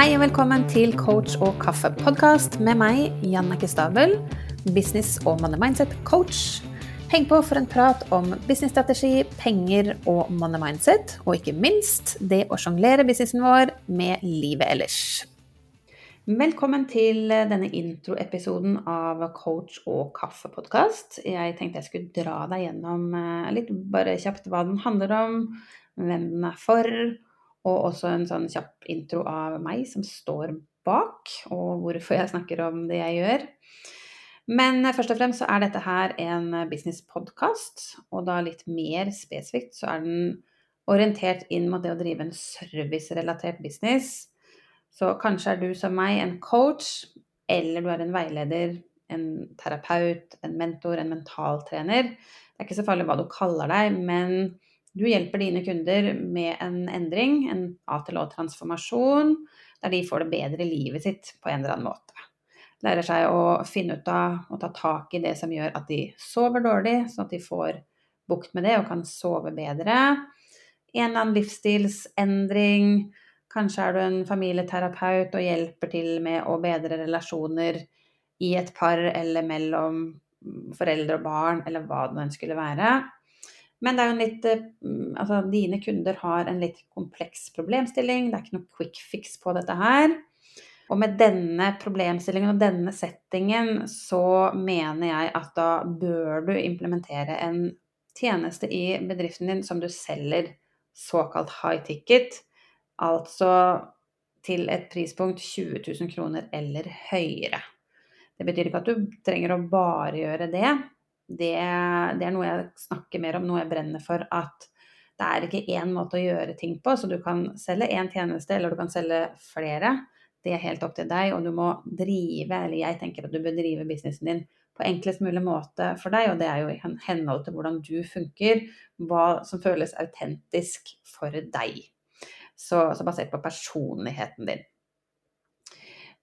Hei og velkommen til Coach og kaffe-podkast med meg, Jannicke Stabel, business- og money mindset-coach. Heng på for en prat om businessstrategi, penger og money mindset, og ikke minst det å sjonglere businessen vår med livet ellers. Velkommen til denne introepisoden av Coach og kaffe-podkast. Jeg tenkte jeg skulle dra deg gjennom eh, litt bare kjapt hva den handler om, hvem den er for og også en sånn kjapp intro av meg som står bak, og hvorfor jeg snakker om det jeg gjør. Men først og fremst så er dette her en businesspodkast, og da litt mer spesifikt så er den orientert inn mot det å drive en servicerelatert business. Så kanskje er du som meg en coach, eller du er en veileder, en terapeut, en mentor, en mentaltrener. Det er ikke så farlig hva du kaller deg, men du hjelper dine kunder med en endring, en A-til-Å-transformasjon, der de får det bedre i livet sitt på en eller annen måte. Lærer seg å finne ut av og ta tak i det som gjør at de sover dårlig, sånn at de får bukt med det og kan sove bedre. En eller annen livsstilsendring. Kanskje er du en familieterapeut og hjelper til med å bedre relasjoner i et par eller mellom foreldre og barn, eller hva det nå skulle være. Men det er jo en litt eh, mm, Altså, dine kunder har en litt kompleks problemstilling. Det er ikke noe quick fix på dette her. Og med denne problemstillingen og denne settingen så mener jeg at da bør du implementere en tjeneste i bedriften din som du selger såkalt high ticket, altså til et prispunkt 20 000 kroner eller høyere. Det betyr ikke at du trenger å bare gjøre det, det, det, er noe jeg snakker mer om, noe jeg brenner for. At det er ikke én måte å gjøre ting på. Så du kan selge én tjeneste, eller du kan selge flere. Det er helt opp til deg, og du må drive, eller jeg tenker at du bør drive businessen din på enklest mulig måte for deg, og det er jo i henhold til hvordan du funker, hva som føles autentisk for deg. Så, så basert på personligheten din.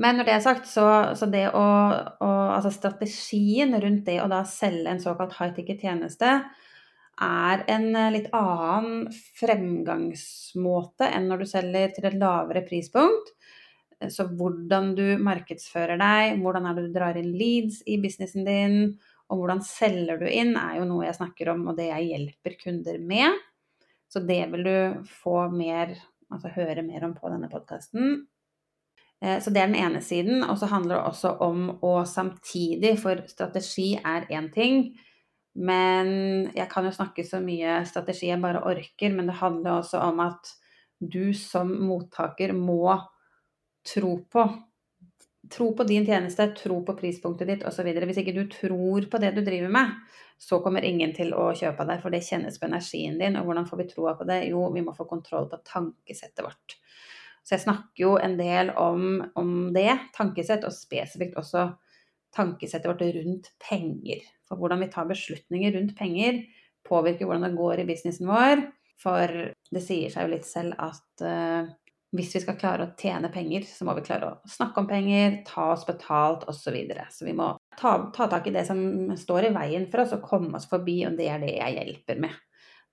Men når det er sagt, så, så det å, å, Altså strategien rundt det å da selge en såkalt high ticket-tjeneste er en eh, litt annen fremgangsmåte enn når du selger til et lavere prispunkt. Så hvordan du markedsfører deg, hvordan er det du drar inn leads i businessen din, og hvordan selger du inn, er jo noe jeg snakker om, og det jeg hjelper kunder med. Så det vil du få mer, altså høre mer om på denne podkasten. Eh, så det er den ene siden. Og så handler det også om å samtidig, for strategi er én ting. Men jeg kan jo snakke så mye strategi jeg bare orker, men det handler også om at du som mottaker må tro på Tro på din tjeneste, tro på prispunktet ditt osv. Hvis ikke du tror på det du driver med, så kommer ingen til å kjøpe deg, for det kjennes på energien din. Og hvordan får vi troa på det? Jo, vi må få kontroll på tankesettet vårt. Så jeg snakker jo en del om, om det, tankesett, og spesifikt også tankesettet vårt rundt penger. For hvordan vi tar beslutninger rundt penger, påvirker hvordan det går i businessen vår. For det sier seg jo litt selv at uh, hvis vi skal klare å tjene penger, så må vi klare å snakke om penger, ta oss betalt osv. Så, videre. så vi må ta, ta, tak i det som står i veien for oss, og komme oss forbi, og det er det jeg hjelper med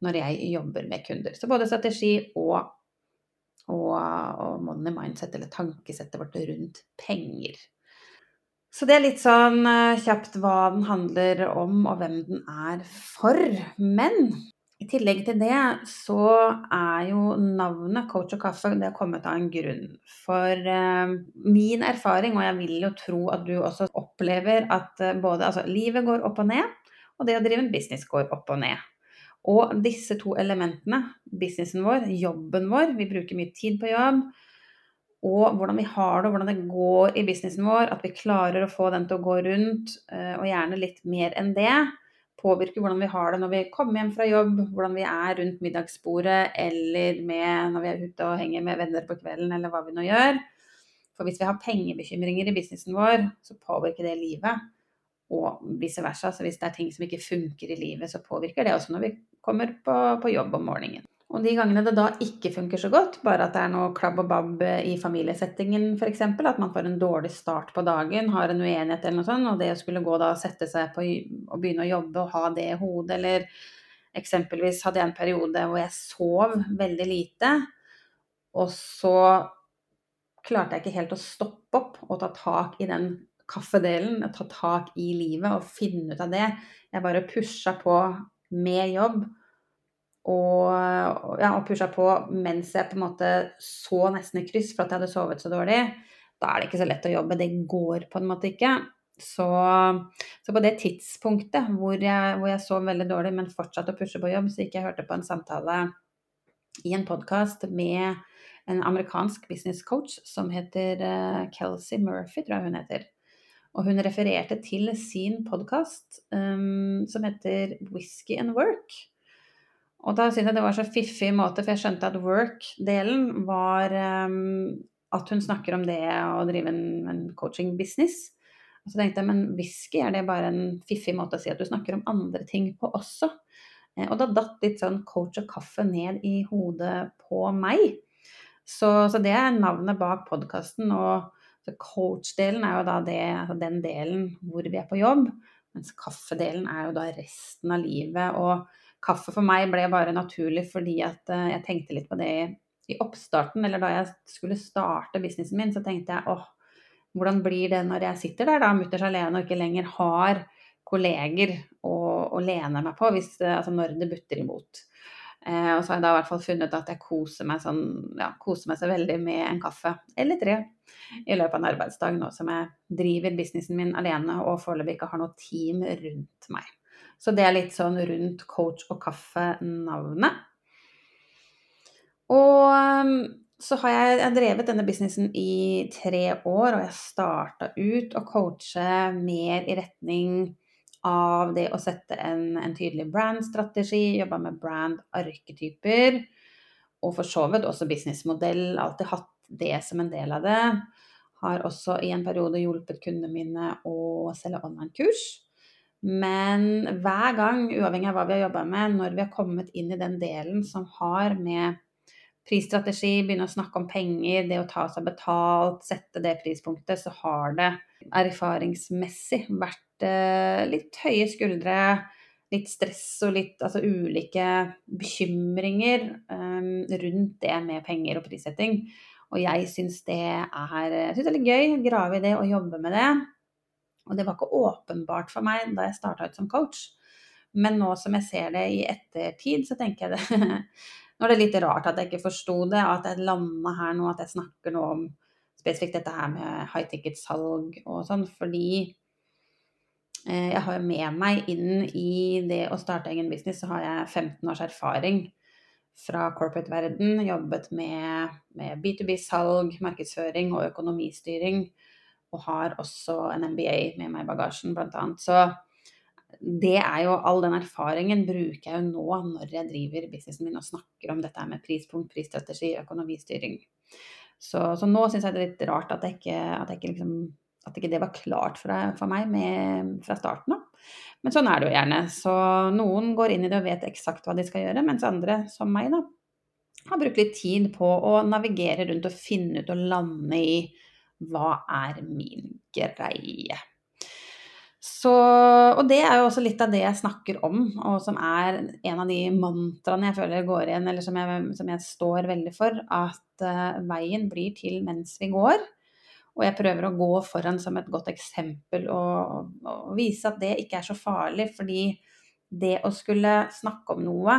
når jeg jobber med kunder. Så både strategi og og, og money mindset, eller tankesettet vårt rundt penger. Så det er litt sånn uh, kjapt hva den handler om, og hvem den er for. Men i tillegg til det så er jo navnet Coach og kaffe det er kommet av en grunn. For eh, min erfaring, og jeg vil jo tro at du også opplever at uh, både altså, livet går opp og ned, og det å drive en business går opp og ned. Og disse to elementene, businessen vår, jobben vår, vi bruker mye tid på jobb, og hvordan vi har det, hvordan det går i businessen vår, at vi klarer å få den til å gå rundt, eh, og gjerne litt mer enn det, påvirker hvordan vi har det når vi kommer hjem fra jobb, hvordan vi er rundt middagsbordet, eller med når vi er ute og henger med venner på kvelden, eller hva vi nå gjør. For hvis vi har pengebekymringer i businessen vår, så påvirker det livet og vice versa. Så hvis det er ting som ikke funker i livet, så påvirker det også når vi kommer på, på jobb om morgenen. Og de gangene det da ikke funker så godt, bare at det er noe klabb og babb i familiesettingen f.eks., at man får en dårlig start på dagen, har en uenighet eller noe sånt, og det å skulle gå da og sette seg på og begynne å jobbe og ha det i hodet, eller eksempelvis hadde jeg en periode hvor jeg sov veldig lite, og så klarte jeg ikke helt å stoppe opp og ta tak i den kaffedelen, å ta tak i livet og finne ut av det. Jeg bare pusha på med jobb. Og, ja, og pusha på mens jeg på en måte så nesten i kryss for at jeg hadde sovet så dårlig. Da er det ikke så lett å jobbe. Det går på en måte ikke. Så, så på det tidspunktet hvor jeg, hvor jeg sov veldig dårlig, men fortsatte å pushe på jobb, så gikk jeg hørte på en samtale i en podkast med en amerikansk business coach som heter uh, Kelsey Murphy, tror jeg hun heter. Og hun refererte til sin podkast um, som heter Whisky and Work. Og da syntes jeg det var så fiffig måte, for jeg skjønte at work-delen var um, at hun snakker om det å drive en, en coaching-business. Og så tenkte jeg, men whisky, er det bare en fiffig måte å si at du snakker om andre ting på også? Eh, og da datt litt sånn coach og kaffe ned i hodet på meg. Så, så det er navnet bak podkasten. Og coach-delen er jo da det, altså den delen hvor vi er på jobb. Mens kaffedelen er jo da resten av livet. Og kaffe for meg ble bare naturlig fordi at eh, jeg tenkte litt på det i oppstarten, eller da jeg skulle starte businessen min, så tenkte jeg åh, hvordan blir det når jeg sitter der da mutters alene og ikke lenger har kolleger å, å lene meg på hvis, altså når det butter imot. Eh, og så har jeg da i hvert fall funnet at jeg koser meg, sånn, ja, koser meg så veldig med en kaffe eller tre i løpet av en arbeidsdag nå som jeg driver businessen min alene og foreløpig ikke har noe team rundt meg. Så det er litt sånn rundt coach og kaffe-navnet. Og ehm, så har jeg, jeg drevet denne businessen i tre år, og jeg starta ut å coache mer i retning av det å sette en, en tydelig brand-strategi, jobba med brand-arketyper, og for så vidt også businessmodell. Alltid hatt det som en del av det. Har også i en periode hjulpet kundene mine å selge online-kurs. Men hver gang, uavhengig av hva vi har jobba med, når vi har kommet inn i den delen som har med prisstrategi, begynne å snakke om penger, det å ta seg betalt, sette det prispunktet, så har det erfaringsmessig vært Eh, litt høye skuldre, litt stress og litt altså, ulike bekymringer um, rundt det med penger og prissetting. Og jeg syns det er, litt gøy, å grave i det og jobbe med det. Og det var ikke åpenbart for meg da jeg starta ut som coach. Men nå som jeg ser det i ettertid, så tenker jeg det Nå er det litt rart at jeg ikke forsto det, at jeg landa her nå, at jeg snakker nå om spesifikt dette her med high ticket-salg og sånn, fordi Eh, jeg har med meg inn i det å starte egen business, så har jeg 15 års erfaring fra corporate-verden. Jobbet med, med B2B-salg, markedsføring og økonomistyring. Og har også en MBA med meg i bagasjen, blant annet. Så det er jo all den erfaringen bruker jeg jo nå når jeg driver businessen min og snakker om dette med prispunkt, prisstrategi, økonomistyring. Så, så nå syns jeg det er litt rart at jeg ikke, at jeg ikke liksom at ikke det var klart for, for meg med, fra starten av. Men sånn er det jo gjerne. Så noen går inn i det og vet eksakt hva de skal gjøre, mens andre, som meg, da, har brukt litt tid på å navigere rundt og finne ut og lande i hva er min greie. Så, og det er jo også litt av det jeg snakker om, og som er en av de mantraene jeg føler går igjen, eller som jeg, som jeg står veldig for, at uh, veien blir til mens vi går. Og jeg prøver å gå foran som et godt eksempel og, og, vise at det ikke er så farlig. Fordi det å skulle snakke om noe,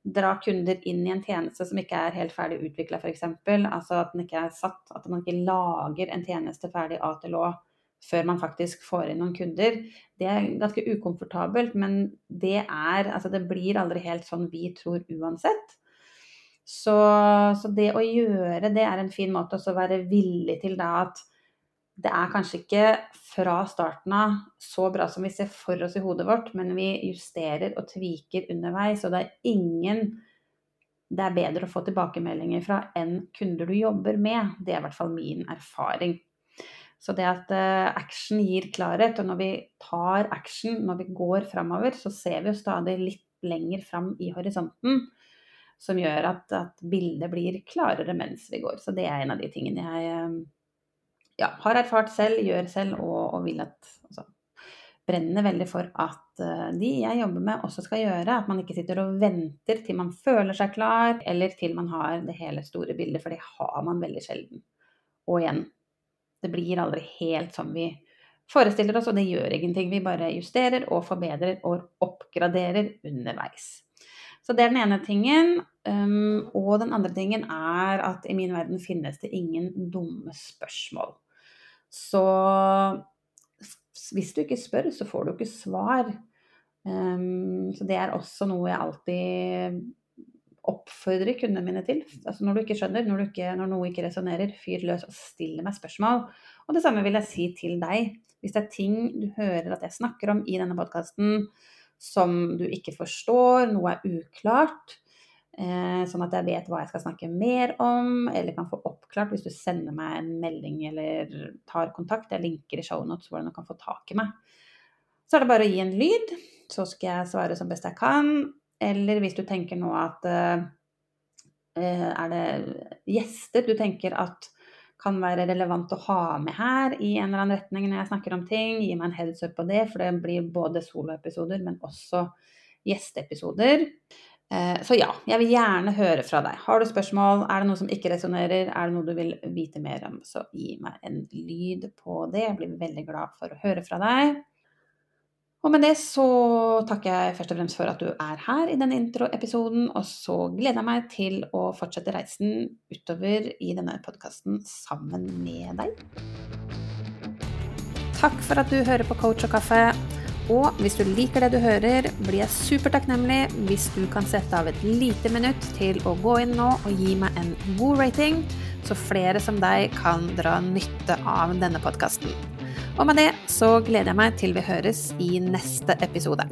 dra kunder inn i en tjeneste som ikke er helt ferdig utvikla f.eks., altså at den ikke er satt, at man ikke lager en tjeneste ferdig A til Å før man faktisk får inn noen kunder, det er ganske ukomfortabelt. Men det er Altså, det blir aldri helt sånn vi tror uansett. Så, så, det å gjøre det er en fin måte å være villig til da at det er kanskje ikke fra starten av så bra som vi ser for oss i hodet vårt, men vi justerer og tviker underveis, og det er ingen det er bedre å få tilbakemeldinger fra enn kunder du jobber med. Det er i hvert fall min erfaring. Så det at uh, action gir klarhet, og når vi tar action, når vi går framover, så ser vi jo stadig litt lenger fram i horisonten. Som gjør at, at bildet blir klarere mens vi går. Så det er en av de tingene jeg uh, ja, har erfart selv, gjør selv og, og vil at altså, brenner veldig for at uh, de jeg jobber med, også skal gjøre. At man ikke sitter og venter til man føler seg klar, eller til man har det hele store bildet, for det har man veldig sjelden. Og igjen, det blir aldri helt som vi forestiller oss, og det gjør ingenting. Vi bare justerer og forbedrer og oppgraderer underveis. Så det er den ene tingen. Um, og den andre tingen er at i min verden finnes det ingen dumme spørsmål. Så hvis du ikke spør, så får du ikke svar. Um, så det er også noe jeg alltid oppfordrer kundene mine til. Altså når du ikke skjønner, når, ikke, når noe ikke resonnerer, fyr løs og still meg spørsmål. Og det samme vil jeg si til deg. Hvis det er ting du hører at jeg snakker om i denne podkasten som du ikke forstår, noe er uklart, eh, sånn at jeg vet hva jeg skal snakke mer om, eller kan få oppklart hvis du sender meg en melding eller tar kontakt. Jeg linker i shownotes hvordan du kan få tak i meg. Så er det bare å gi en lyd, så skal jeg svare som best jeg kan. Eller hvis du tenker nå at eh, er det gjester du tenker at kan være relevant å ha med her i en eller annen retning når jeg snakker om ting. Gi meg en heads up på det, for det blir både soloepisoder, men også gjesteepisoder. Eh, så ja, jeg vil gjerne høre fra deg. Har du spørsmål, er det noe som ikke resonnerer, er det noe du vil vite mer om, så gi meg en lyd på det. Jeg blir veldig glad for å høre fra deg. Og med det så takker jeg først og fremst for at du er her i denne introepisoden, og så gleder jeg meg til å fortsette reisen utover i denne podkasten sammen med deg. Takk for at du hører på Coach og kaffe. Og hvis du liker det du hører, blir jeg supertakknemlig hvis du kan sette av et lite minutt til å gå inn nå og gi meg en god rating, så flere som deg kan dra nytte av denne podkasten. Og med det så gleder jeg meg til vi høres i neste episode.